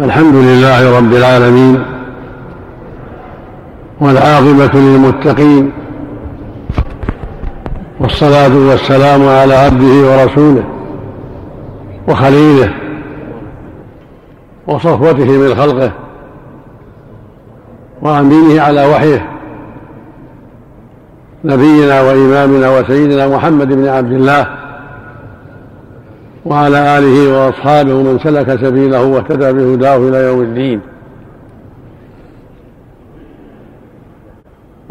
الحمد لله رب العالمين والعاقبة للمتقين والصلاة والسلام على عبده ورسوله وخليله وصفوته من خلقه وأمينه على وحيه نبينا وإمامنا وسيدنا محمد بن عبد الله وعلى آله وأصحابه من سلك سبيله واهتدى بهداه إلى يوم الدين.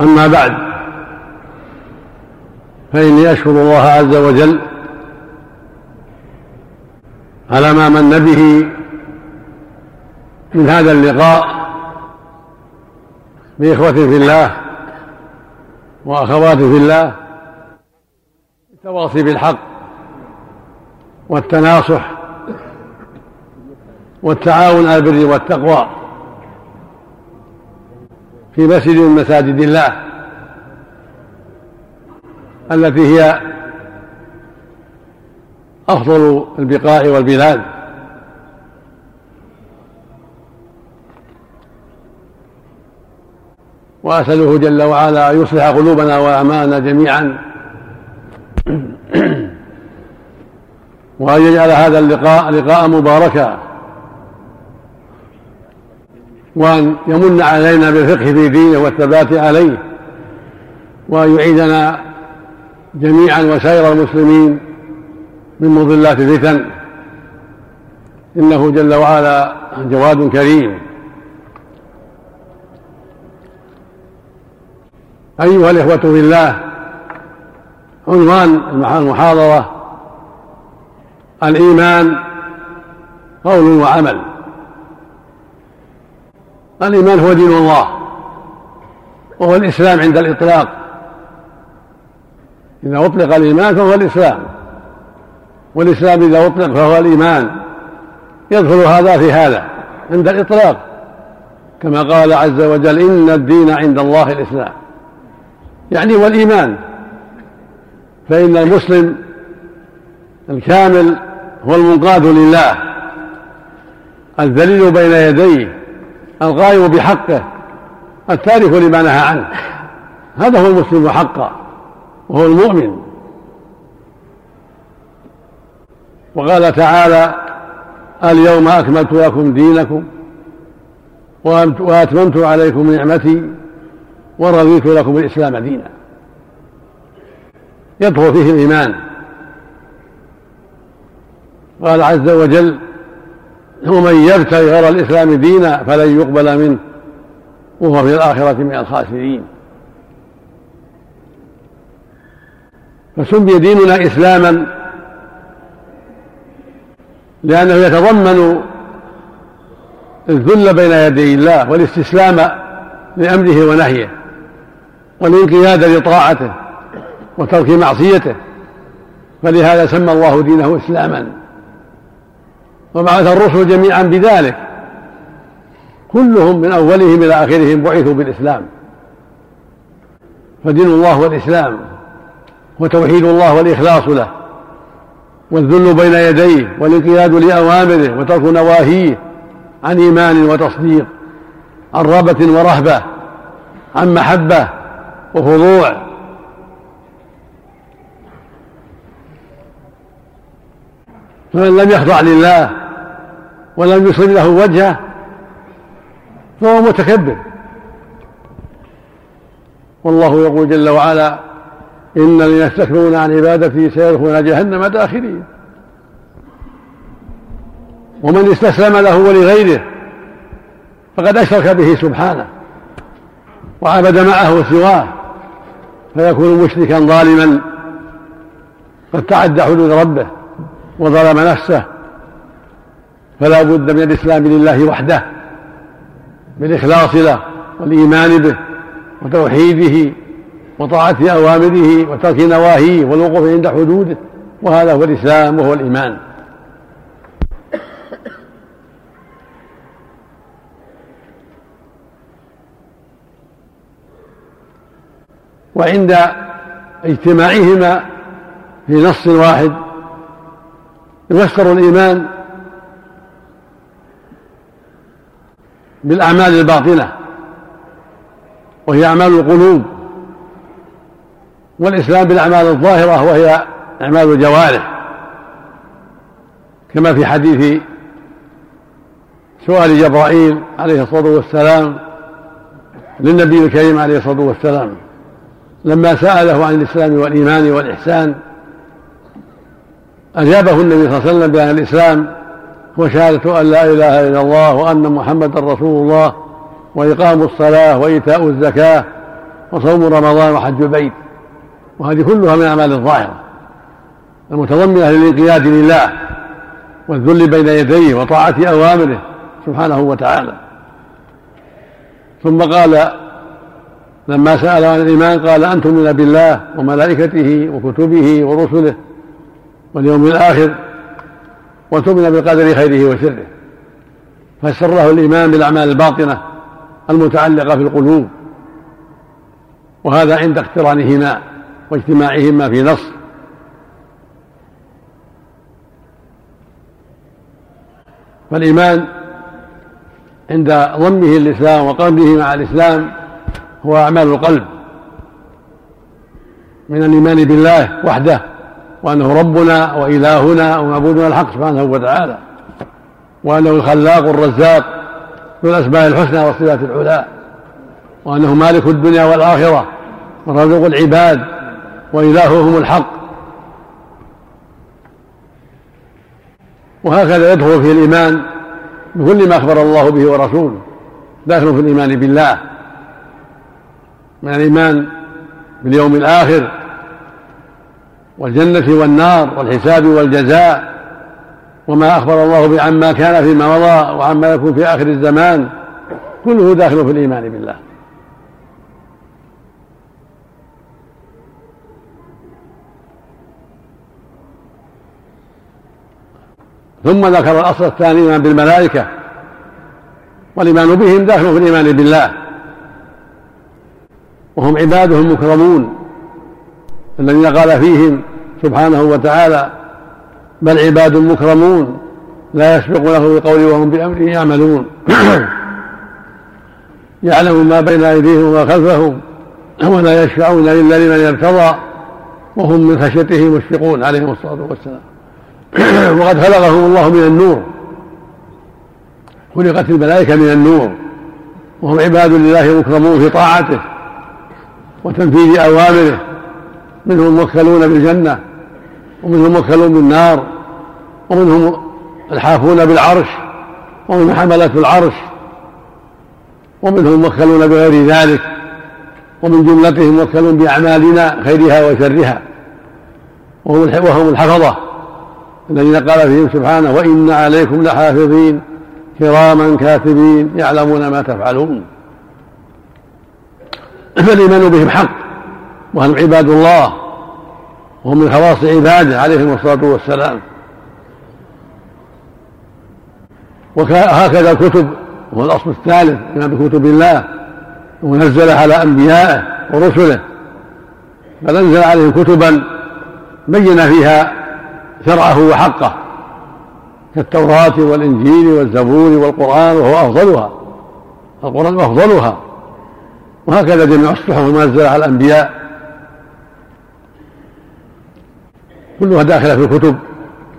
أما بعد فإني أشكر الله عز وجل على ما من به من هذا اللقاء بإخوة في الله وأخوات في الله التواصي بالحق. والتناصح والتعاون على البر والتقوى في مسجد من مساجد الله التي هي أفضل البقاع والبلاد. وأسأله جل وعلا أن يصلح قلوبنا وأعمالنا جميعا. وأن يجعل هذا اللقاء لقاء مباركا. وأن يمن علينا بالفقه في دينه والثبات عليه. وأن يعيدنا جميعا وسائر المسلمين من مضلات الفتن. إنه جل وعلا جواد كريم. أيها الإخوة في الله عنوان المحاضرة الإيمان قول وعمل. الإيمان هو دين الله وهو الإسلام عند الإطلاق. إذا أطلق الإيمان فهو الإسلام والإسلام إذا أطلق فهو الإيمان. يدخل هذا في هذا عند الإطلاق. كما قال عز وجل إن الدين عند الله الإسلام. يعني والإيمان فإن المسلم الكامل هو المنقاد لله. الذليل بين يديه القائم بحقه التارك لما نهى عنه. هذا هو المسلم حقا وهو المؤمن. وقال تعالى اليوم أكملت لكم دينكم وأتممت عليكم نعمتي ورضيت لكم الإسلام دينا. يدخل فيه الإيمان. قال عز وجل ومن يبتغي غير الإسلام دينا فلن يقبل منه وهو في الآخرة من الخاسرين. فسمي ديننا إسلاما لأنه يتضمن الذل بين يدي الله والاستسلام لأمره ونهيه والانقياد لطاعته وترك معصيته. فلهذا سمى الله دينه إسلاما. وبعث الرسل جميعا بذلك. كلهم من أولهم إلى آخرهم بعثوا بالإسلام. فدين الله هو الإسلام وتوحيد الله والإخلاص له والذل بين يديه والانقياد لأوامره وترك نواهيه عن إيمان وتصديق عن رغبة ورهبة عن محبة وخضوع. فمن لم يخضع لله ولم يصل له وجهه فهو متكبر. والله يقول جل وعلا إن الذين يستكبرون عن عبادتي سيدخلون جهنم داخلين ومن استسلم له ولغيره فقد أشرك به سبحانه وعبد معه سواه فيكون مشركا ظالما. قد تعدى حدود ربه وظلم نفسه. فلا بد من الإسلام لله وحده بالإخلاص له والإيمان به وتوحيده وطاعة أوامره وترك نواهيه والوقوف عند حدوده وهذا هو الإسلام وهو الإيمان. وعند اجتماعهما في نص واحد يفسر الإيمان بالأعمال الباطنة وهي أعمال القلوب والإسلام بالأعمال الظاهرة وهي أعمال الجوارح. كما في حديث سؤال جبرائيل عليه الصلاة والسلام للنبي الكريم عليه الصلاة والسلام لما سأله عن الإسلام والإيمان والإحسان أجابه النبي صلى الله عليه وسلم بأن الإسلام هو شهادة أن لا إله إلا الله وأن محمدا رسول الله وإقام الصلاة وإيتاء الزكاة وصوم رمضان وحج البيت. وهذه كلها من أعمال الظاهرة. المتضمنة للانقياد لله والذل بين يديه وطاعة أوامره سبحانه وتعالى. ثم قال لما سأل عن الإيمان قال أن تؤمن بالله وملائكته وكتبه ورسله واليوم الآخر وتؤمن بالقدر خيره وشره. فسر له الإيمان بالأعمال الباطنة المتعلقة في القلوب. وهذا عند اقترانهما واجتماعهما في نص. فالإيمان عند ضمه الإسلام وقلبه مع الإسلام هو أعمال القلب من الإيمان بالله وحده. وأنه ربنا وإلهنا ومعبودنا الحق سبحانه وتعالى. وأنه الخلاق الرزاق ذو الأسماء الحسنى والصفات العلى. وأنه مالك الدنيا والآخرة ورزق العباد وإلههم الحق. وهكذا يدخل فيه الإيمان بكل ما أخبر الله به ورسوله. داخل في الإيمان بالله. من الإيمان باليوم الآخر والجنة والنار والحساب والجزاء وما أخبر الله به عما كان فيما مضى وعما يكون في آخر الزمان كله داخل في الإيمان بالله. ثم ذكر الأصل الثاني الإيمان بالملائكة. والإيمان بهم داخل في الإيمان بالله. وهم عباده المكرمون. الذين قال فيهم سبحانه وتعالى بل عباد مكرمون لا يسبقونه بقول وهم بأمره يعملون. يعلم ما بين أيديهم وما خلفهم ولا يشفعون إلا لمن يرتضى وهم من خشيته مشفقون عليهم الصلاة والسلام. وقد خلقهم الله من النور خلقت الملائكة من النور وهم عباد لله مكرمون في طاعته وتنفيذ أوامره. منهم موكلون بالجنة ومنهم موكلون بالنار ومنهم الحافون بالعرش ومنهم حملة العرش ومنهم موكلون بغير ذلك ومن جملتهم موكلون بأعمالنا خيرها وشرها وهم الحفظة الذين قال فيهم سبحانه وإن عليكم لحافظين كراما كاتبين يعلمون ما تفعلون. فالإيمان بهم حق وهم عباد الله وهم من خواص عباده عليهم الصلاة والسلام. وهكذا الكتب وهو الأصل الثالث إيمان بكتب الله ونزل على أنبيائه ورسله. بل أنزل عليهم كتبا بين فيها شرعه وحقه كالتوراة والإنجيل والزبور والقرآن وهو أفضلها. القرآن أفضلها. وهكذا جميع الصحف المنزلة على الأنبياء. كلها داخلة في الكتب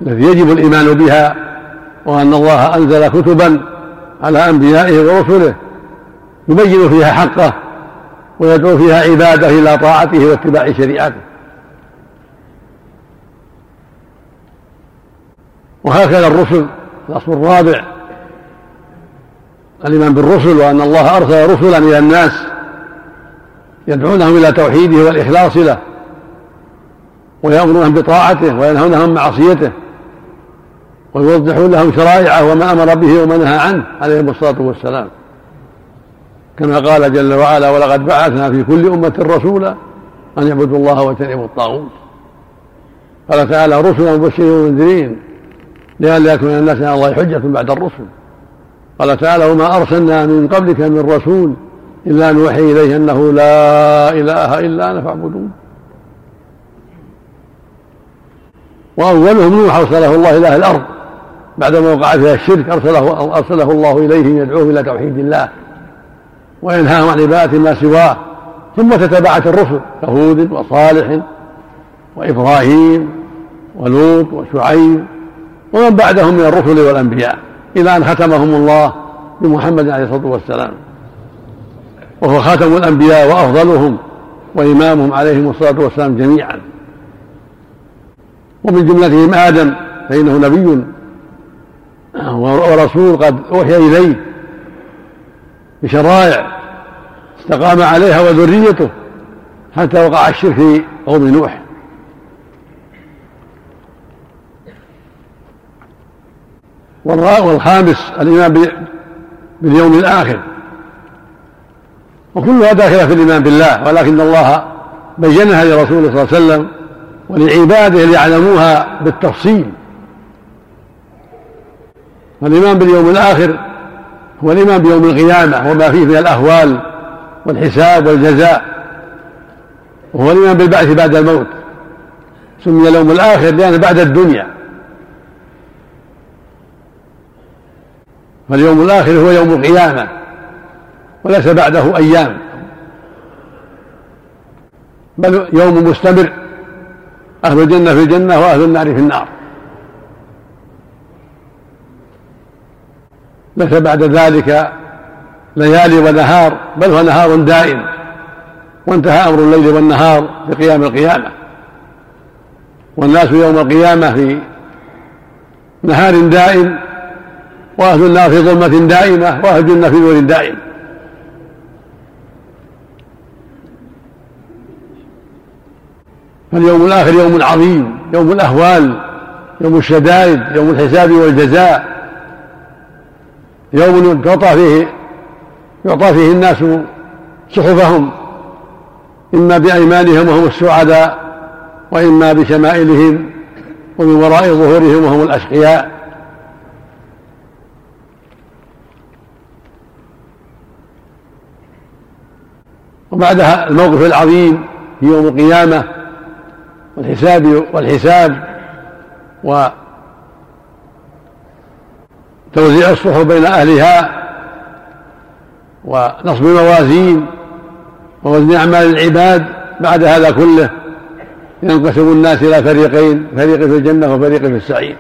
التي يجب الإيمان بها وأن الله أنزل كتبا على أنبيائه ورسله يبين فيها حقه ويدعو فيها عباده إلى طاعته واتباع شريعته. وهكذا الرسل الأصل الرابع الإيمان بالرسل وأن الله أرسل رسلا إلى الناس يدعونهم إلى توحيده والإخلاص له. ويأمرونهم بطاعته وينهونهم عن معصيته ويوضحون لهم شرائعه وما أمر به وما نهى عنه عليهم الصلاة والسلام. كما قال جل وعلا ولقد بعثنا في كل أمة رسولا أن يعبدوا الله واجتنبوا الطاغوت قال تعالى رسلا مبشرين ومنذرين لئلا يكون الناس على الله حجة بعد الرسل قال تعالى وما أرسلنا من قبلك من رسول إلا نوحي إليه أنه لا إله إلا أنا فاعبدون وأولهم نوح أرسله الله إلى أهل الأرض. بعدما وقع فيها الشرك أرسله, أرسله الله إليهم يدعوهم إلى توحيد الله. وينهاهم عن عبادة ما سواه. ثم تتبعت الرسل كهود وصالح وإبراهيم ولوط وشعيب ومن بعدهم من الرسل والأنبياء إلى أن ختمهم الله بمحمد عليه الصلاة والسلام. وهو خاتم الأنبياء وأفضلهم وإمامهم عليهم الصلاة والسلام جميعا. ومن جملتهم آدم فإنه نبي. ورسول قد أوحي إليه بشرائع استقام عليها وذريته حتى وقع الشرك في قوم نوح. والخامس الإيمان باليوم الآخر. وكلها داخلة في الإيمان بالله ولكن الله بينها لرسوله صلى الله عليه وسلم ولعباده ليعلموها بالتفصيل. فالإيمان باليوم الآخر هو الإيمان بيوم القيامة وما فيه من الأهوال والحساب والجزاء. وهو الإيمان بالبعث بعد الموت. سمي اليوم الآخر لأنه بعد الدنيا. فاليوم الآخر هو يوم القيامة وليس بعده أيام. بل يوم مستمر. أهل الجنة في الجنة وأهل النار في النار. ليس بعد ذلك ليالي ونهار بل هو نهار دائم وانتهى أمر الليل والنهار بقيام القيامة. والناس يوم القيامة في نهار دائم وأهل النار في ظلمة دائمة وأهل الجنة في نور دائم. فاليوم الآخر يوم عظيم يوم الأهوال يوم الشدائد يوم الحساب والجزاء. يوم تعطى فيه يعطى فيه الناس صحفهم إما بأيمانهم وهم السعداء وإما بشمائلهم ومن وراء ظهورهم وهم الأشقياء. وبعدها الموقف العظيم في يوم القيامة والحساب والحساب وتوزيع الصحف بين أهلها ونصب الموازين ووزن أعمال العباد بعد هذا كله. ينقسم الناس إلى فريقين فريق في الجنة وفريق في السعير.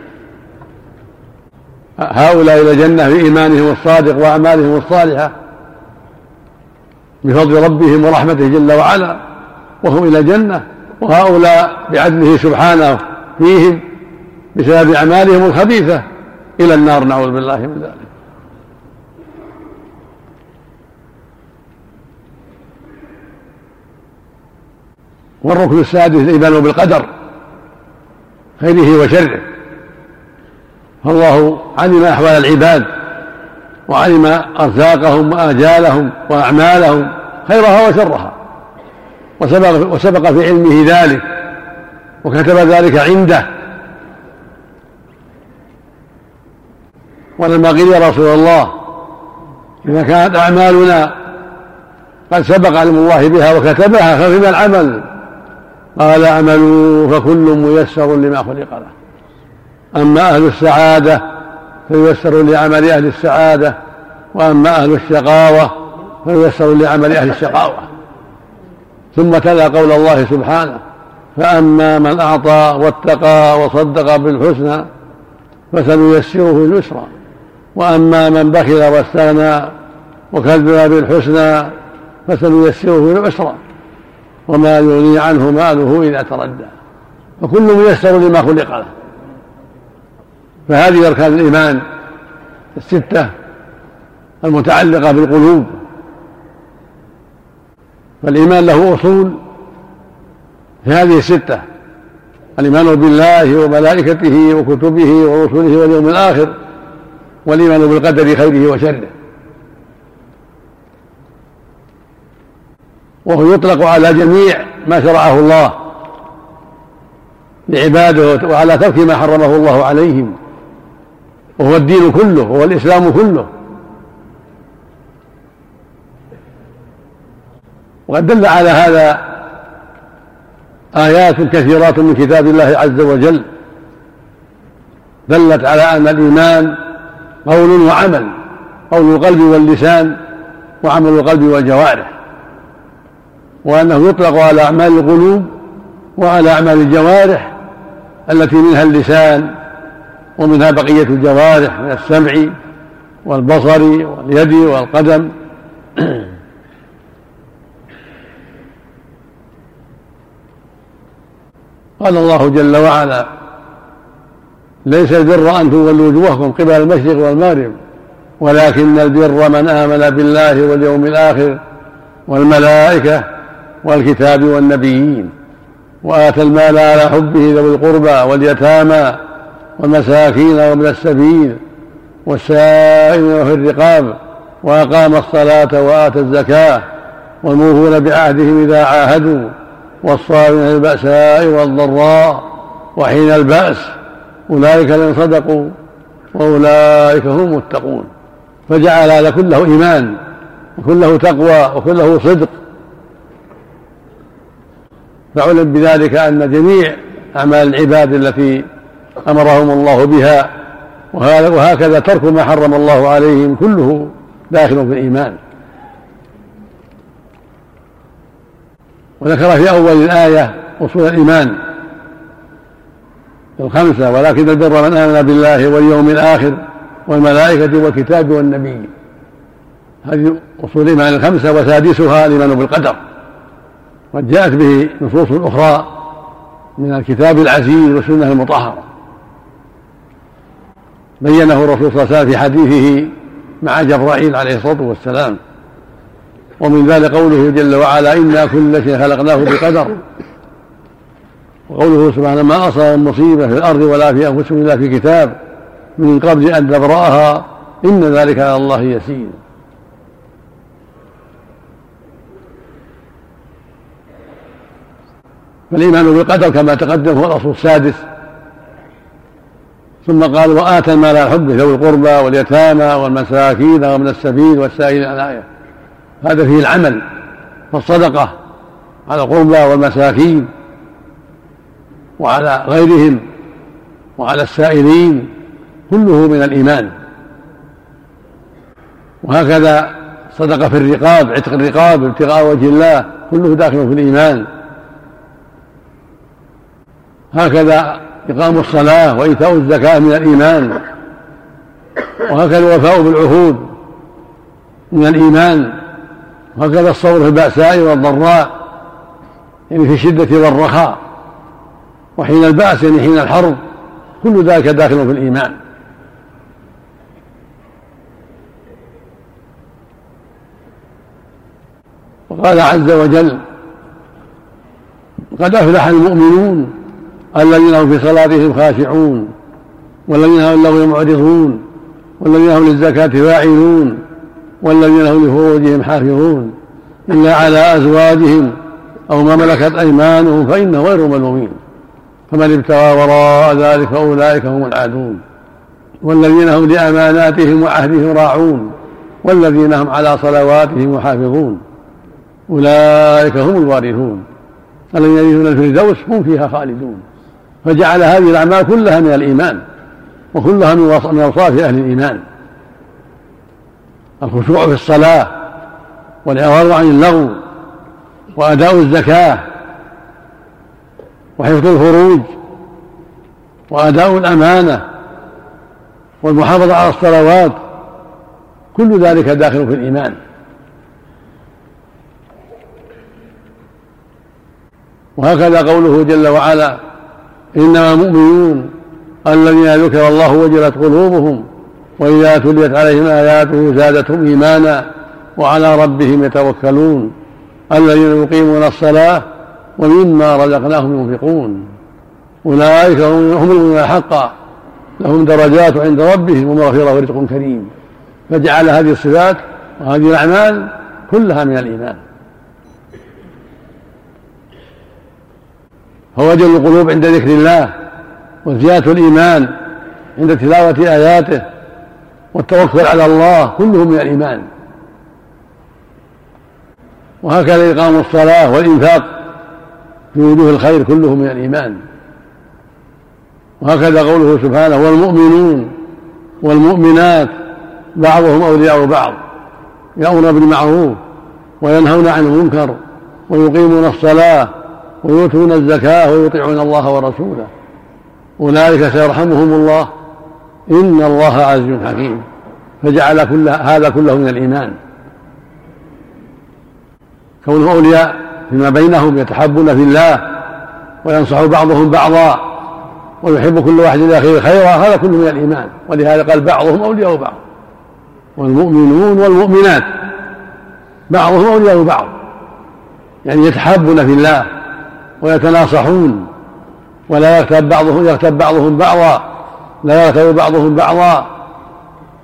هؤلاء إلى الجنة في إيمانهم الصادق وأعمالهم الصالحة بفضل ربهم ورحمته جل وعلا وهم إلى الجنة. وهؤلاء بعدله سبحانه فيهم بسبب أعمالهم الخبيثة. إلى النار نعوذ بالله من ذلك. والركن السادس الإيمان بالقدر خيره وشره. فالله علم أحوال العباد وعلم أرزاقهم وآجالهم وأعمالهم خيرها وشرها. وسبق, وسبق في علمه ذلك وكتب ذلك عنده. ولما قيل يا رسول الله إذا كانت أعمالنا قد سبق علم الله بها وكتبها ففيما العمل. قال أعملوا فكل ميسر لما خلق له. أما أهل السعادة فييسر لعمل أهل السعادة وأما أهل الشقاوة فييسر لعمل أهل الشقاوة. ثم تلا قول الله سبحانه فأما من أعطى واتقى وصدق بالحسنى فسنيسره اليسرى. وأما من بخل واستغنى وكذب بالحسنى فسنيسره العسرى. وما يغني عنه ماله إذا تردى. فكل ميسر لما خلق له. فهذه أركان الإيمان الستة المتعلقة بالقلوب. فالإيمان له أصول في هذه الستة الإيمان بالله وملائكته وكتبه ورسله واليوم الآخر والإيمان بالقدر خيره وشره. وهو يطلق على جميع ما شرعه الله لعباده وعلى ترك ما حرمه الله عليهم. وهو الدين كله وهو الإسلام كله. وقد دل على هذا آيات كثيرات من كتاب الله عز وجل. دلت على أن الإيمان قول وعمل قول القلب واللسان وعمل القلب والجوارح وأنه يطلق على أعمال القلوب وعلى أعمال الجوارح التي منها اللسان ومنها بقية الجوارح من السمع والبصر واليد والقدم. قال الله جل وعلا ليس البر أن تولوا وجوهكم قبل المشرق والمغرب ولكن البر من آمن بالله واليوم الآخر والملائكة والكتاب والنبيين وآتى المال على حبه ذوي القربى واليتامى والمساكين وابن السبيل والسائلين في الرقاب وأقام الصلاة وآتى الزكاة والموفون بعهدهم إذا عاهدوا. والصابرين البأساء والضراء وحين البأس أولئك الذين صدقوا وأولئك هم المتقون. فجعل هذا كله إيمان وكله تقوى وكله صدق. فعلم بذلك أن جميع أعمال العباد التي أمرهم الله بها وهكذا ترك ما حرم الله عليهم كله داخل في الإيمان. وذكر في أول الآية أصول الإيمان الخمسة ولكن البر من آمن بالله واليوم الآخر والملائكة والكتاب والنبي. هذه أصول الإيمان الخمسة وسادسها الإيمان بالقدر قد جاءت به نصوص أخرى من الكتاب العزيز والسنة المطهرة. بينه الرسول صلى الله عليه وسلم في حديثه مع جبرائيل عليه الصلاة والسلام. ومن ذلك قوله جل وعلا إنا كل شيء خلقناه بقدر. وقوله سبحانه ما أصاب مصيبة في الأرض ولا في أنفسهم إلا في كتاب من قبل أن نبرأها. إن ذلك على الله يسير. فالإيمان بالقدر كما تقدم هو الأصل السادس. ثم قال وآتى المال على حبه ذوي القربى واليتامى والمساكين ومن السبيل والسائلين الآية. هذا فيه العمل والصدقة على القربى والمساكين وعلى غيرهم وعلى السائلين كله من الإيمان. وهكذا صدقة في الرقاب عتق الرقاب ابتغاء وجه الله كله داخل في الإيمان. هكذا إقام الصلاة وإيتاء الزكاة من الإيمان. وهكذا الوفاء بالعهود من الإيمان. وهكذا الصبر في البأساء والضراء يعني في الشدة والرخاء وحين البأس يعني حين الحرب كل ذلك داخل في الإيمان. وقال عز وجل قد أفلح المؤمنون الذين هم في صلاتهم خاشعون والذين هم له معرضون والذين هم للزكاة فاعلون والذين هم لفروجهم حافظون إلا على أزواجهم أو ما ملكت أيمانهم فإنه غير ملومين. فمن ابتغى وراء ذلك فأولئك هم العادون. والذين هم لأماناتهم وعهدهم راعون. والذين هم على صلواتهم يحافظون أولئك هم الوارثون الذين يرثون الفردوس هم فيها خالدون. فجعل هذه الأعمال كلها من الإيمان. وكلها من أوصاف أهل الإيمان. الخشوع في الصلاة والإعراض عن اللغو وأداء الزكاة وحفظ الفروج وأداء الأمانة والمحافظة على الصلوات كل ذلك داخل في الإيمان. وهكذا قوله جل وعلا إنما المؤمنون الذين ذكر الله وجلت قلوبهم وإذا تليت عليهم آياته زادتهم إيمانا وعلى ربهم يتوكلون الذين يقيمون الصلاة ومما رزقناهم ينفقون. أولئك هم المؤمنون حقا. لهم درجات عند ربهم ومغفرة ورزق كريم. فجعل هذه الصفات وهذه الأعمال كلها من الإيمان. فوجل القلوب عند ذكر الله وزيادة الإيمان عند تلاوة آياته والتوكل على الله كله من الإيمان. وهكذا إقام الصلاة والإنفاق في وجوه الخير كله من الإيمان. وهكذا قوله سبحانه والمؤمنون والمؤمنات بعضهم أولياء بعض يأمرون بالمعروف وينهون عن المنكر ويقيمون الصلاة ويؤتون الزكاة ويطيعون الله ورسوله. أولئك سيرحمهم الله. إن الله عزيز حكيم. فجعل كل هذا كله من الإيمان. كونهم أولياء فيما بينهم يتحبون في الله وينصح بعضهم بعضا ويحب كل واحد لأخيه خيرا هذا كله من الإيمان. ولهذا قال بعضهم أولياء بعض. والمؤمنون والمؤمنات بعضهم أولياء بعض. يعني يتحابون في الله ويتناصحون ولا يغتاب بعضهم يغتاب بعضهم بعضا. لا يغتاب بعضهم بعضا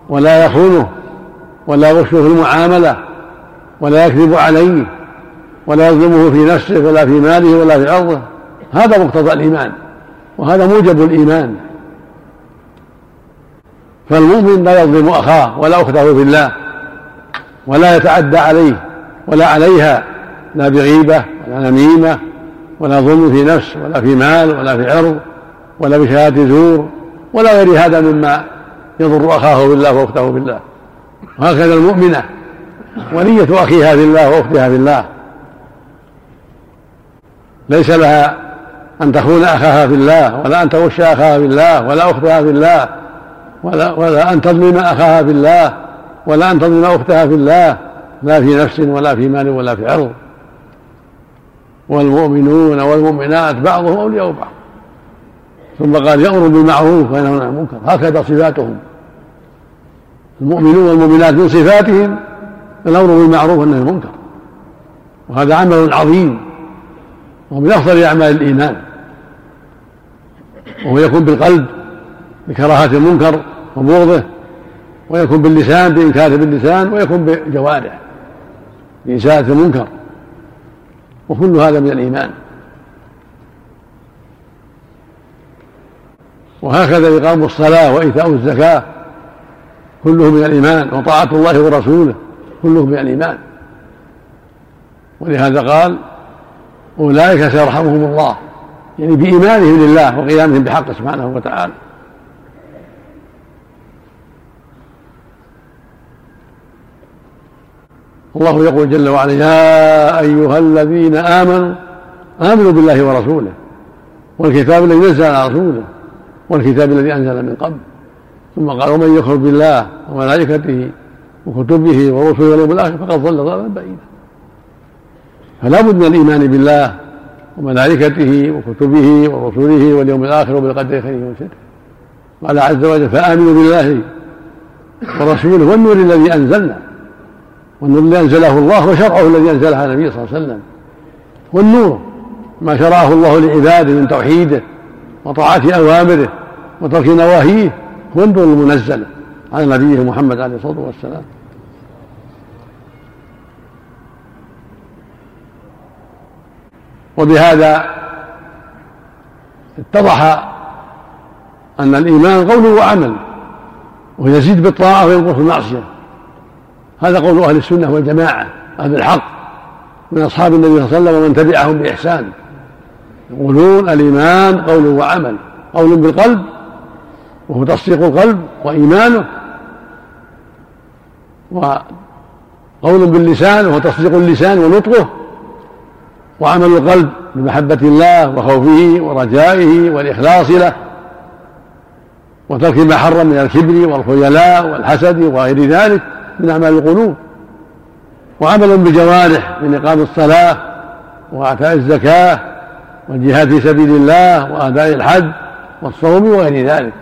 ولا يخونه ولا يغشه في المعاملة ولا يكذب عليه ولا يظلمه في نفسه ولا في ماله ولا في عرضه. هذا مقتضى الإيمان وهذا موجب الإيمان. فالمؤمن لا يظلم أخاه ولا أخته في الله ولا يتعدى عليه ولا عليها لا بغيبة ولا نميمة ولا ظلم في نفس ولا في مال ولا في عرض ولا بشهادة زور. ولا غير هذا مما يضر أخاه بالله وأخته بالله. وهكذا المؤمنة. ولية أخيها في الله وأختها في الله. ليس لها أن تخون أخاها في الله ولا أن تغش أخاها في الله ولا أختها في الله ولا, ولا أن تظلم أخاها في الله ولا أن تظلم أختها في الله. لا في نفس ولا في مال ولا في عرض. والمؤمنون والمؤمنات بعضهم أولياء بعض. ثم قال يأمر بالمعروف وينهون عن المنكر. هكذا صفاتهم. المؤمنون والمؤمنات من صفاتهم الأمر بالمعروف والنهي عن المنكر. وهذا عمل عظيم. ومن أفضل أعمال الإيمان. وهو يكون بالقلب بكراهة المنكر وبغضه. ويكون باللسان بإنكاره باللسان. ويكون بالجوارح بإزالة المنكر. وكل هذا من الإيمان. وهكذا إقام الصلاة وإيتاء الزكاة كله من الإيمان وطاعة الله ورسوله كله من الإيمان. ولهذا قال أولئك سيرحمهم الله. يعني بإيمانهم لله وقيامهم بحقه سبحانه وتعالى. الله يقول جل وعلا يا أيها الذين آمنوا آمنوا بالله ورسوله والكتاب الذي نزل على رسوله والكتاب الذي أنزل من قبل. ثم قال ومن يكفر بالله وملائكته وكتبه ورسله واليوم الآخر فقد ضل ضلالا بعيدا. فلا بد من الإيمان بالله وملائكته وكتبه ورسله واليوم الآخر وبالقدر خيره وشره. قال عز وجل فآمنوا بالله ورسوله والنور الذي أنزلنا. والنور الذي أنزله الله وشرعه الذي أنزله على النبي صلى الله عليه وسلم. والنور ما شرعه الله لعباده من توحيده وطاعة أوامره وترك نواهيه هو النور المنزل على نبيه محمد عليه الصلاة والسلام. وبهذا اتضح أن الإيمان قول وعمل ويزيد بالطاعة وينقص بالمعصية هذا قول أهل السنة والجماعة أهل الحق من أصحاب النبي صلى الله عليه وسلم ومن تبعهم بإحسان. يقولون الإيمان قول وعمل قول بالقلب وهو تصديق القلب وإيمانه وقول باللسان وهو تصديق اللسان ونطقه وعمل القلب بمحبة الله وخوفه ورجائه والإخلاص له وترك ما حرم من الكبر والخيلاء والحسد وغير ذلك من أعمال القلوب وعمل بالجوارح من إقام الصلاة وإعطاء الزكاة والجهاد في سبيل الله وأداء الحج والصوم وغير ذلك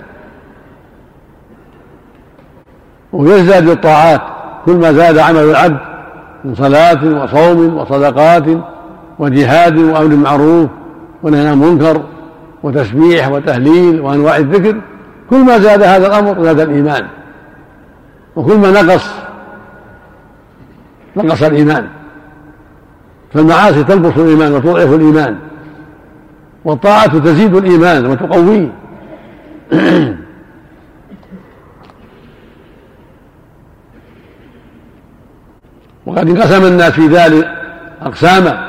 ويزداد بالطاعات كل ما زاد عمل العبد من صلاة وصوم وصدقات وجهاد وأمر معروف ونهي عن منكر وتسبيح وتهليل وأنواع الذكر كل ما زاد هذا الأمر زاد الإيمان. وكل ما نقص نقص الإيمان. فالمعاصي تنقص الإيمان وتضعف الإيمان والطاعة تزيد الإيمان وتقويه. وقد انقسم الناس في ذلك أقساما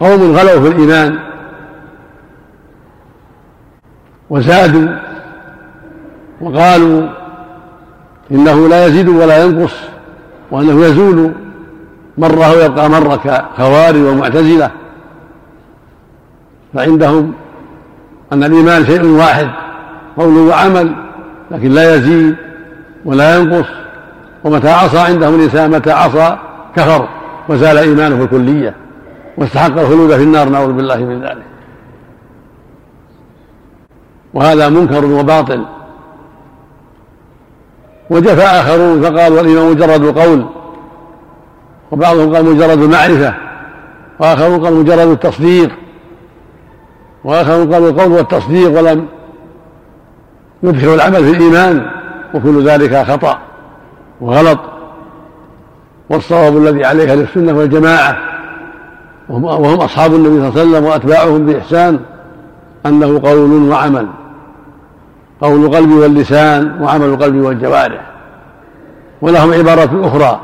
قوم غلوا في الإيمان وزادوا وقالوا إنه لا يزيد ولا ينقص وأنه يزول مرة ويبقى مرة كخوارج ومعتزلة فعندهم أن الإيمان شيء واحد قول وعمل لكن لا يزيد ولا ينقص. ومتى عصى عندهم الإنسان متى عصى كفر وزال إيمانه الكلية واستحق الخلود في النار نعوذ بالله من ذلك. وهذا منكر وباطل. وجفى آخرون فقالوا والإيمان مجرد القول وبعضهم قال مجرد المعرفة وآخرون قال مجرد التصديق وآخرون قالوا القول والتصديق ولم يدخل العمل في الإيمان وكل ذلك خطأ. وغلط والصواب الذي عليه أهل السنة والجماعة وهم أصحاب النبي صلى الله عليه وسلم وأتباعهم بإحسان أنه قول وعمل. قول القلب واللسان وعمل القلب والجوارح. ولهم عبارة أخرى.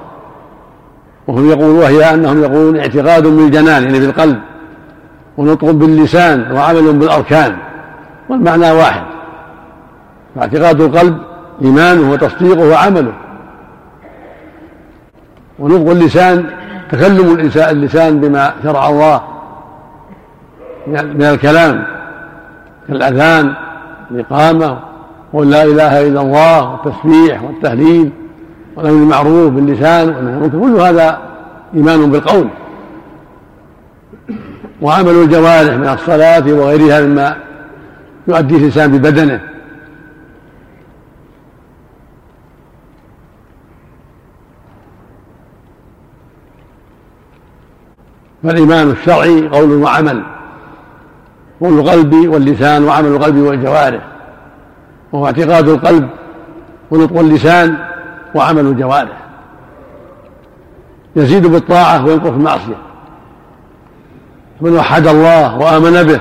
وهم يقولون وهي أنهم يقولون اعتقاد بالجنان يعني بالقلب. ونطق باللسان وعمل بالأركان. والمعنى واحد. فاعتقاد القلب إيمانه وتصديقه وعمله. ونطق اللسان تكلم اللسان بما شرع الله. من الكلام كالأذان الإقامة قول لا إله إلا الله والتسبيح والتهليل والأمر بالمعروف باللسان كل هذا إيمان بالقول. وعمل الجوارح من الصلاة وغيرها مما يؤديه الإنسان ببدنه. فالإيمان الشرعي قول وعمل قول القلب واللسان وعمل القلب والجوارح وهو اعتقاد القلب ونطق اللسان وعمل الجوارح. يزيد بالطاعة وينقص بالمعصية من وحد الله وآمن به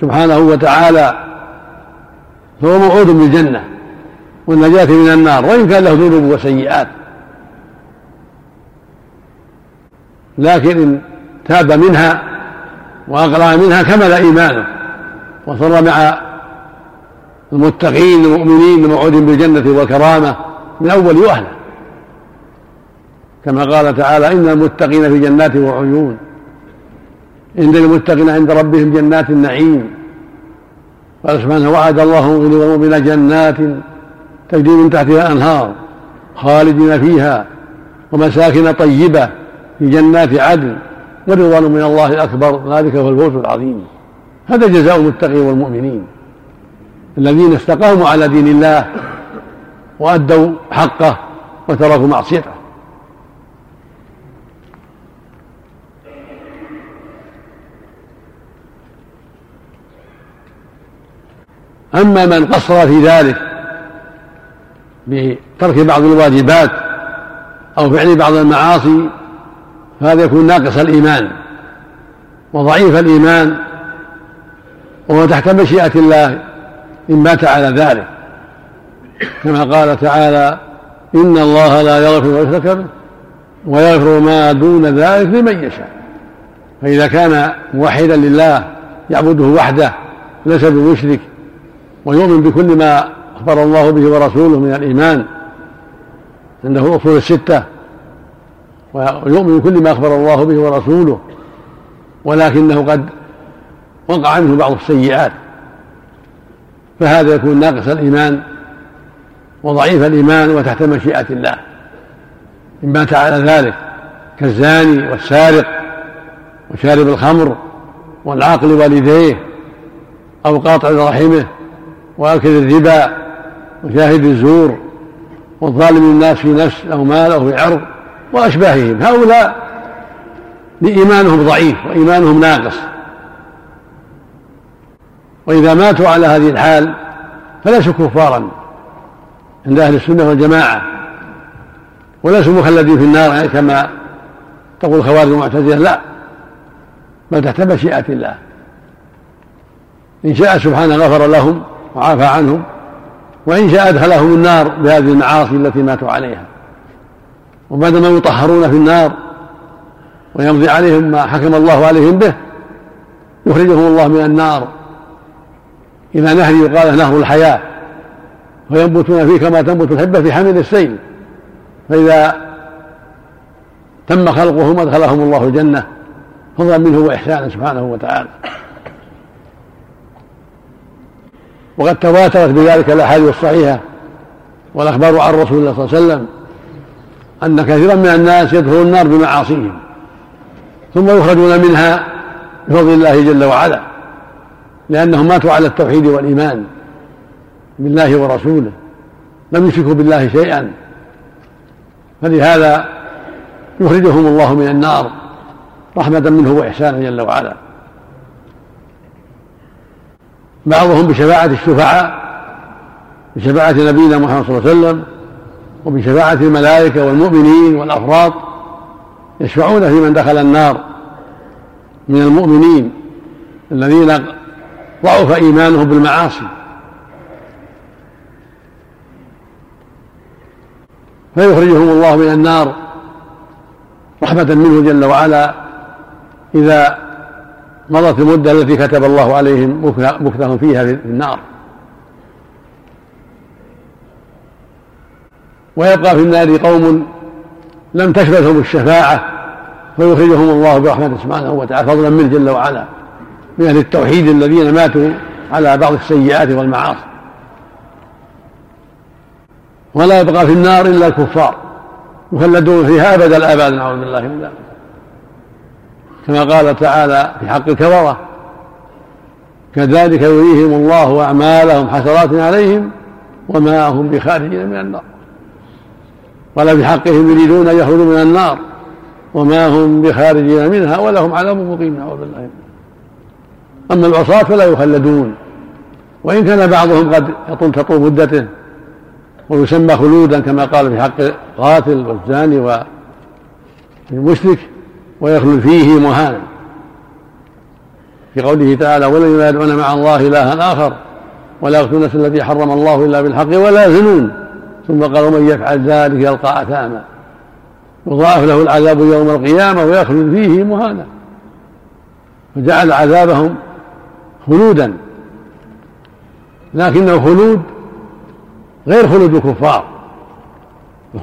سبحانه وتعالى فهو موعود بالجنة والنجاة من النار وإن كان له ذنوب وسيئات. لكن إن تاب منها وأقلع منها كمل إيمانه وصر مع المتقين المؤمنين الموعودين بالجنة والكرامة من أول وهلة. كما قال تعالى إن المتقين في جنات وعيون. إن المتقين عند ربهم جنات النعيم. قال سبحانه وعد الله المؤمنين جنات تجري من تحتها أنهار خالدين فيها ومساكن طيبة في جنات عدن. ورضوان من الله أكبر. ذلك هو الفوز العظيم. هذا جزاء المتقين والمؤمنين الذين استقاموا على دين الله وأدوا حقه وتركوا معصيته. أما من قصر في ذلك بترك بعض الواجبات أو فعل بعض المعاصي فهذا يكون ناقص الإيمان وضعيف الإيمان وهو تحت مشيئة الله إن مات على ذلك. كما قال تعالى إن الله لا يغفر ما يشرك به ويغفر ما دون ذلك لمن يشاء. فإذا كان موحدا لله يعبده وحده ليس بمشرك ويؤمن بكل ما أخبر الله به ورسوله من الإيمان عنده أصول الستة ويؤمن بكل ما أخبر الله به ورسوله ولكنه قد وقع منه بعض السيئات. فهذا يكون ناقص الإيمان وضعيف الإيمان وتحت مشيئة الله. إن مات على ذلك كالزاني والسارق وشارب الخمر والعاقل والديه أو قاطع رحمه وآكل الربا وشاهد الزور والظالم الناس في نفس أو مال أو في عرض. وأشباههم. هؤلاء لإيمانهم ضعيف وإيمانهم ناقص. وإذا ماتوا على هذه الحال فليسوا كفارا عند أهل السنة والجماعة وليسوا مخلدين في النار يعني كما تقول الخوارج المعتزلة. لا بل تحت مشيئة الله. إن شاء سبحانه غفر لهم وعافى عنهم وإن شاء أدخلهم النار بهذه المعاصي التي ماتوا عليها. وبعدما يطهرون في النار ويمضي عليهم ما حكم الله عليهم به يخرجهم الله من النار إلى نهر يقال نهر الحياة وينبتون فيه كما تنبت الحبة في حمل السيل. فإذا تم خلقهم أدخلهم الله الجنة فضلا منه وإحسانا سبحانه وتعالى. وقد تواترت بذلك الأحاديث الصحيحة والأخبار عن رسول الله صلى الله عليه وسلم أن كثيرا من الناس يدخلون النار بمعاصيهم ثم يخرجون منها بفضل الله جل وعلا لأنهم ماتوا على التوحيد والإيمان بالله ورسوله لم يشركوا بالله شيئا. فلهذا يخرجهم الله من النار رحمة منه وإحسانا جل وعلا. بعضهم بشفاعة الشفعاء بشفاعة نبينا محمد صلى الله عليه وسلم وبشفاعة الملائكة والمؤمنين والأفراط يشفعون في من دخل النار من المؤمنين الذين ضعف إيمانهم بالمعاصي. فيخرجهم الله من النار رحمة منه جل وعلا إذا مضت المدة التي كتب الله عليهم مكثهم فيها في النار. ويبقى في النار قوم لم تشملهم الشفاعة فيخرجهم الله برحمته سبحانه وتعالى فضلا منه جل وعلا من أهل التوحيد الذين ماتوا على بعض السيئات والمعاصي. ولا يبقى في النار إلا الكفار يخلدون فيها أبد الآباد نعوذ بالله من ذلك. كما قال تعالى في حق الكفرة كذلك يريهم الله أعمالهم حسرات عليهم وما هم بخارجين من النار. ولا بحقهم يريدون أن يخرجوا من النار وما هم بخارجين منها ولهم عذاب مقيم نعوذ بالله. أما العصاة فلا يخلدون وإن كان بعضهم قد يطول تطول مدته ويسمى خلودا كما قال في حق القاتل والزاني والمشرك ويخلد فيه مهانا. في قوله تعالى ولن يدعون مع الله إلها آخر ولا يقتلون التي حرم الله إلا بالحق ولا يزنون. ثم قال ومن يفعل ذلك يلقى أثاما. يضاعف له العذاب يوم القيامة ويخلد فيه مهانا. فجعل عذابهم خلودا. لكنه خلود غير خلود الكفار.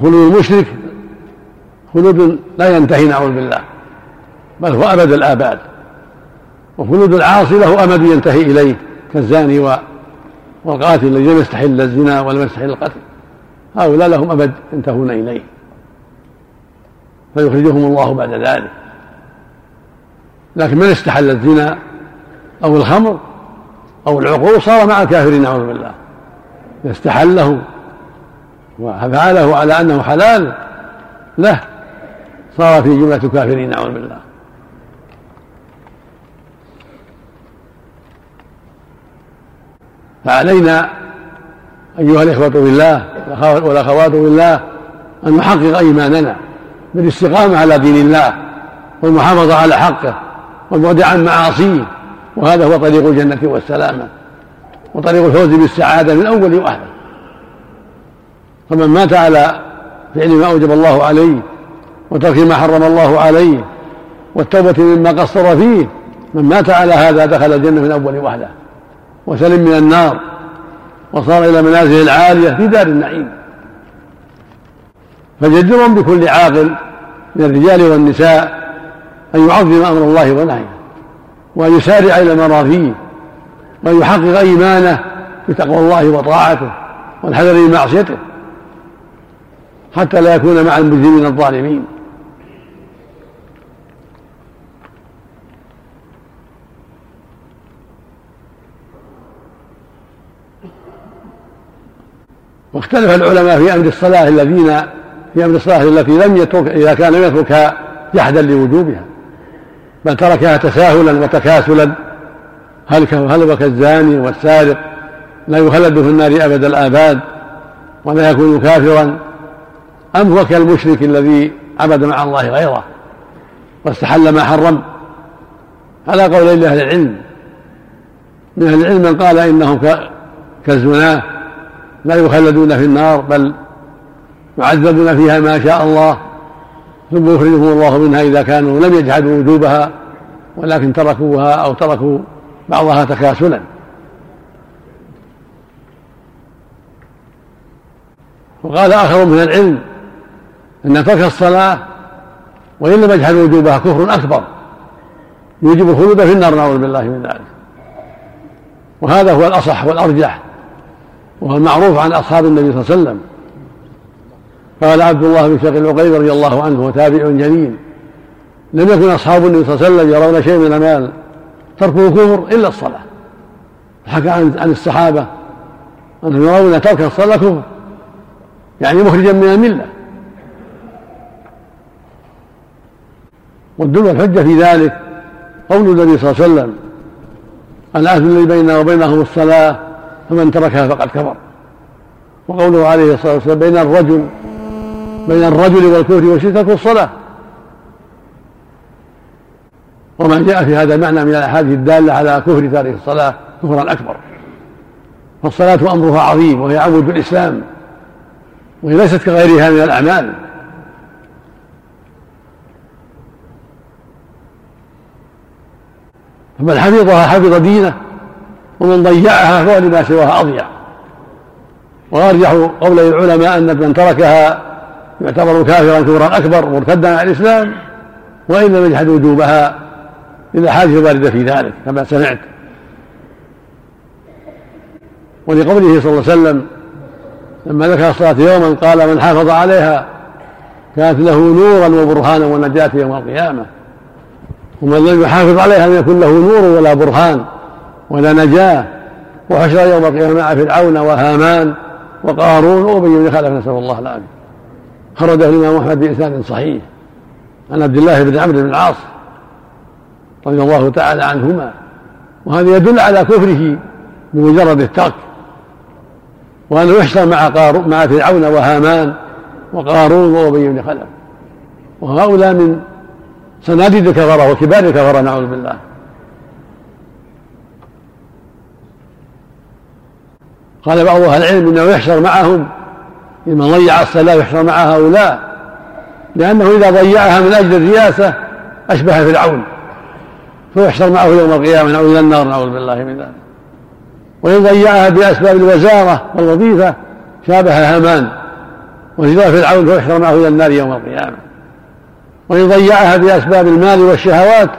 خلود المشرك خلود لا ينتهي نعوذ بالله بل هو أبد الآباد. وخلود العاصي له أمد ينتهي إليه كالزاني والقاتل الذي لم يستحل الزنا ولم يستحل القتل. هؤلاء لهم أبد ينتهون إليه. فيخرجهم الله بعد ذلك. لكن من استحل الزنا؟ أو الخمر؟ أو العقول؟ صار مع الكافرين نعوذ بالله. إذا استحله وفعله على أنه حلال. له صار في جملة الكافرين نعوذ بالله. فعلينا أيها الإخوة بالله والأخوات بالله أن نحقق إيماننا بالاستقامة على دين الله والمحافظة على حقه والبعد عن معاصيه. وهذا هو طريق الجنة والسلامة وطريق الفوز بالسعادة من أول وآخر فمن مات على فعل ما أوجب الله عليه وترك ما حرم الله عليه والتوبة مما قصر فيه من مات على هذا دخل الجنة من أول وحده وسلم من النار. وصار إلى منازل العالية في دار النعيم. فجدر بكل عاقل من الرجال والنساء أن يعظم أمر الله ونهيه وأن يسارع إلى المرافيه وأن يحقق إيمانه بتقوى الله وطاعته والحذر من معصيته حتى لا يكون مع المجرمين الظالمين. واختلف العلماء في أمر الصلاة الذين في أمر الصلاة التي لم يترك إذا كان لم يتركها جحدا لوجوبها بل تركها تساهلا وتكاسلا. هل هل هو كالزاني والسارق؟ لا يخلد في النار أبد الآباد ولا يكون كافرا. أم هو كالمشرك الذي عبد مع الله غيره واستحل ما حرم؟ على قول أهل العلم. من أهل العلم من قال إنهم كالزناة لا يخلدون في النار بل يعذبون فيها ما شاء الله ثم يخرجهم الله منها إذا كانوا لم يجحدوا وجوبها ولكن تركوها أو تركوا بعضها تكاسلا. وقال آخر من العلم أن ترك الصلاة وإن لم يجحد وجوبها كفر أكبر يوجب الخلود في النار نعوذ بالله من ذلك. وهذا هو الأصح والأرجح. وهو المعروف عن أصحاب النبي صلى الله عليه وسلم. قال عبد الله بن شقي العقيل رضي الله عنه وتابع جليل. لم يكن أصحاب النبي صلى الله عليه وسلم يرون شيء من المال تركه كفر إلا الصلاة. حكى عن عن الصحابة. أنهم يرون ترك الصلاة كفر. يعني مخرجا من الملة. والدل الحجة في ذلك قول النبي صلى الله عليه وسلم العهد الذي بيننا وبينهم الصلاة فمن تركها فقد كفر. وقوله عليه الصلاة والسلام بين الرجل بين الرجل والكفر والشرك الصلاة. وما جاء في هذا المعنى من الأحاديث الدالة على كفر تارك الصلاة كفرا أكبر. فالصلاة أمرها عظيم وهي عمود الإسلام وهي ليست كغيرها من الأعمال. فمن حفظها حفظ دينه ومن ضيعها فهو لما سواها أضيع. وأرجح قولي العلماء أن من تركها يعتبر كافرا كفرا أكبر مرتدا عن الإسلام وإن لم يجحد وجوبها للاحاديث الوارده في ذلك كما سمعت. ولقوله صلى الله عليه وسلم لما ذكر الصلاة يوما قال من حافظ عليها كانت له نورا وبرهانا ونجاة يوم القيامة. ومن لم يحافظ عليها لم يكن له نور ولا برهان. ولا نجاة. وحشر يوم القيامة مع فرعون وهامان وقارون وأبي بن خلف نسأل الله العافية. خرجه الإمام أحمد بإسناد صحيح عن عبد الله بن عمرو بن العاص رضي الله تعالى عنهما. وهذا يدل على كفره بمجرد الترك. وأنه يحشر مع قارون مع فرعون وهامان وقارون وأبي بن خلف. وهؤلاء من صناديد الكفرة وكبار الكفرة نعوذ بالله. قال بعض أهل العلم إنه يحشر معهم لمن ضيع الصلاة يحشر مع هؤلاء لأنه إذا ضيعها من أجل الرياسة أشبه فرعون فيحشر معه يوم القيامة أو إلى النار نعوذ بالله من ذلك. وإن ضيعها بأسباب الوزارة والوظيفة شابه هامان وإذا فرعون فيحشر معه إلى النار يوم القيامة. وإن ضيعها بأسباب المال والشهوات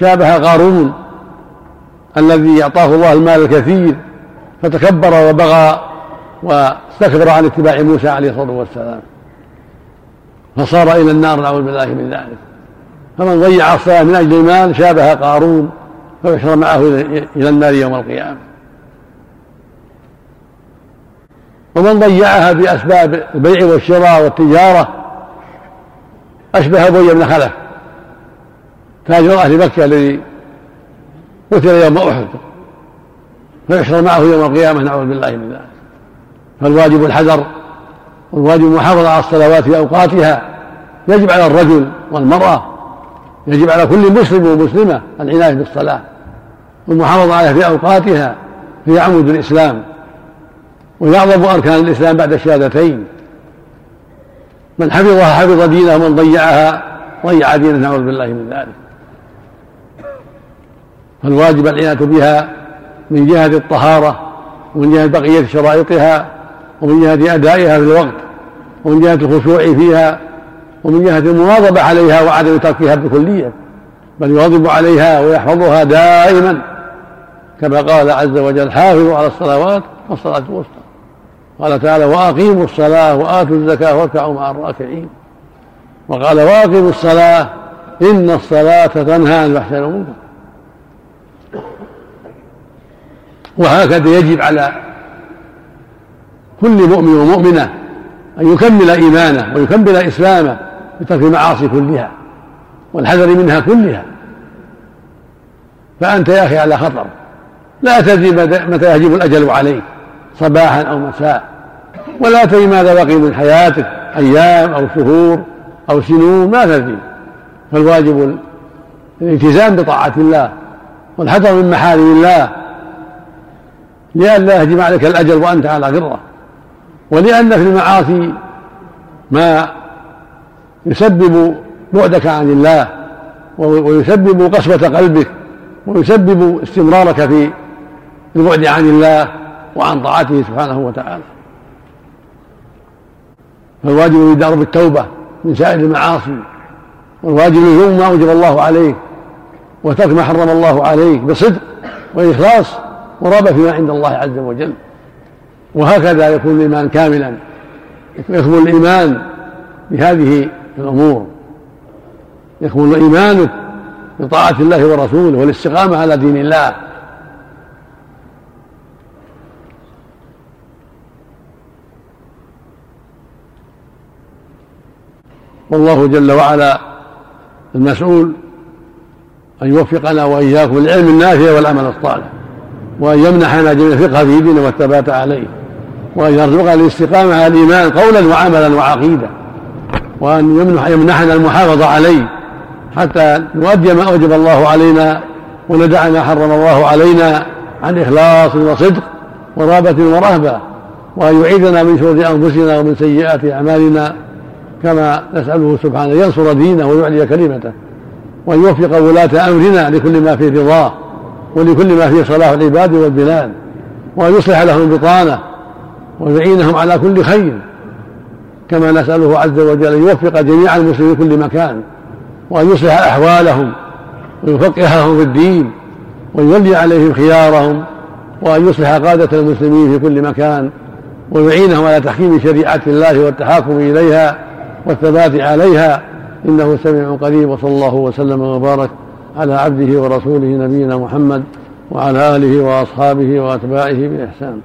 شابه قارون الذي أعطاه الله المال الكثير فتكبر وبغى واستكبر عن اتباع موسى عليه الصلاة والسلام. فصار إلى النار نعوذ بالله من ذلك. فمن ضيع الصلاة من أجل المال شابه قارون فيحشر معه إلى النار يوم القيامة. ومن ضيعها بأسباب البيع والشراء والتجارة أشبه أبي بن خلف تاجر أهل مكة الذي قتل يوم أحد. فيحشر معه يوم القيامة نعوذ بالله من ذلك. فالواجب الحذر والواجب المحافظة على الصلوات في أوقاتها. يجب على الرجل والمرأة يجب على كل مسلم ومسلمة العناية بالصلاة. والمحافظة عليها في أوقاتها في عمود الإسلام. ويعظم أركان الإسلام بعد الشهادتين. من حفظها حفظ دينه ومن ضيعها ضيع دينه نعوذ بالله من ذلك. فالواجب العناية بها من جهة الطهارة ومن جهة بقية شرائطها ومن جهة أدائها في الوقت ومن جهة الخشوع فيها ومن جهة المواظبة عليها وعدم تركها بكلية بل يواظب عليها ويحفظها دائما كما قال عز وجل حافظوا على الصلوات والصلاة الوسطى قال تعالى وأقيموا الصلاة وآتوا الزكاة واركعوا مع الراكعين وقال وأقيموا الصلاة إن الصلاة تنهى عن الفحشاء والمنكر وهكذا يجب على كل مؤمن ومؤمنة أن يكمل إيمانه ويكمل إسلامه بترك المعاصي كلها والحذر منها كلها. فأنت يا أخي على خطر. لا تدري متى يهجم الأجل عليك صباحا أو مساء. ولا تدري ماذا بقي من حياتك أيام أو شهور أو سنون ما تدري. فالواجب الالتزام بطاعة الله والحذر من محارم الله. لئلا يهجم عليك الأجل وأنت على غرة ولأن في المعاصي ما يسبب بعدك عن الله ويسبب قسوة قلبك ويسبب استمرارك في البعد عن الله وعن طاعته سبحانه وتعالى. فالواجب الودار بالتوبة من سائر المعاصي والواجب لزوم ما أوجب الله عليك وترك ما حرم الله عليك بصدق وإخلاص ورغبة فيما عند الله عز وجل. وهكذا يكون الإيمان كاملا. يكمل الإيمان بهذه الأمور. يكمل إيمانك بطاعة الله ورسوله والاستقامة على دين الله. والله جل وعلا المسؤول أن يوفقنا وإياكم للعلم النافع والعمل الصالح. وأن يمنحنا جميع الفقه في دينه والثبات عليه وأن يرزقنا الاستقامة على الإيمان قولا وعملا وعقيدة وأن يمنحنا المحافظة عليه حتى نؤدي ما أوجب الله علينا وندع ما حرم الله علينا عن إخلاص وصدق ورغبة ورهبة وأن يعيذنا من شرور أنفسنا ومن سيئات أعمالنا كما نسأله سبحانه ينصر دينه ويعلي كلمته وأن يوفق ولاة أمرنا لكل ما فيه رضاه. ولكل ما فيه صلاح العباد والبلاد وأن يصلح لهم البطانة ويعينهم على كل خير كما نسأله عز وجل أن يوفق جميع المسلمين في كل مكان وأن يصلح أحوالهم ويفقههم في الدين ويولي عليهم خيارهم وأن يصلح قادة المسلمين في كل مكان ويعينهم على تحكيم شريعة الله والتحاكم إليها والثبات عليها. إنه سميع قريب وصلى الله وسلم وبارك على عبده ورسوله نبينا محمد وعلى آله وأصحابه وأتباعه بإحسان.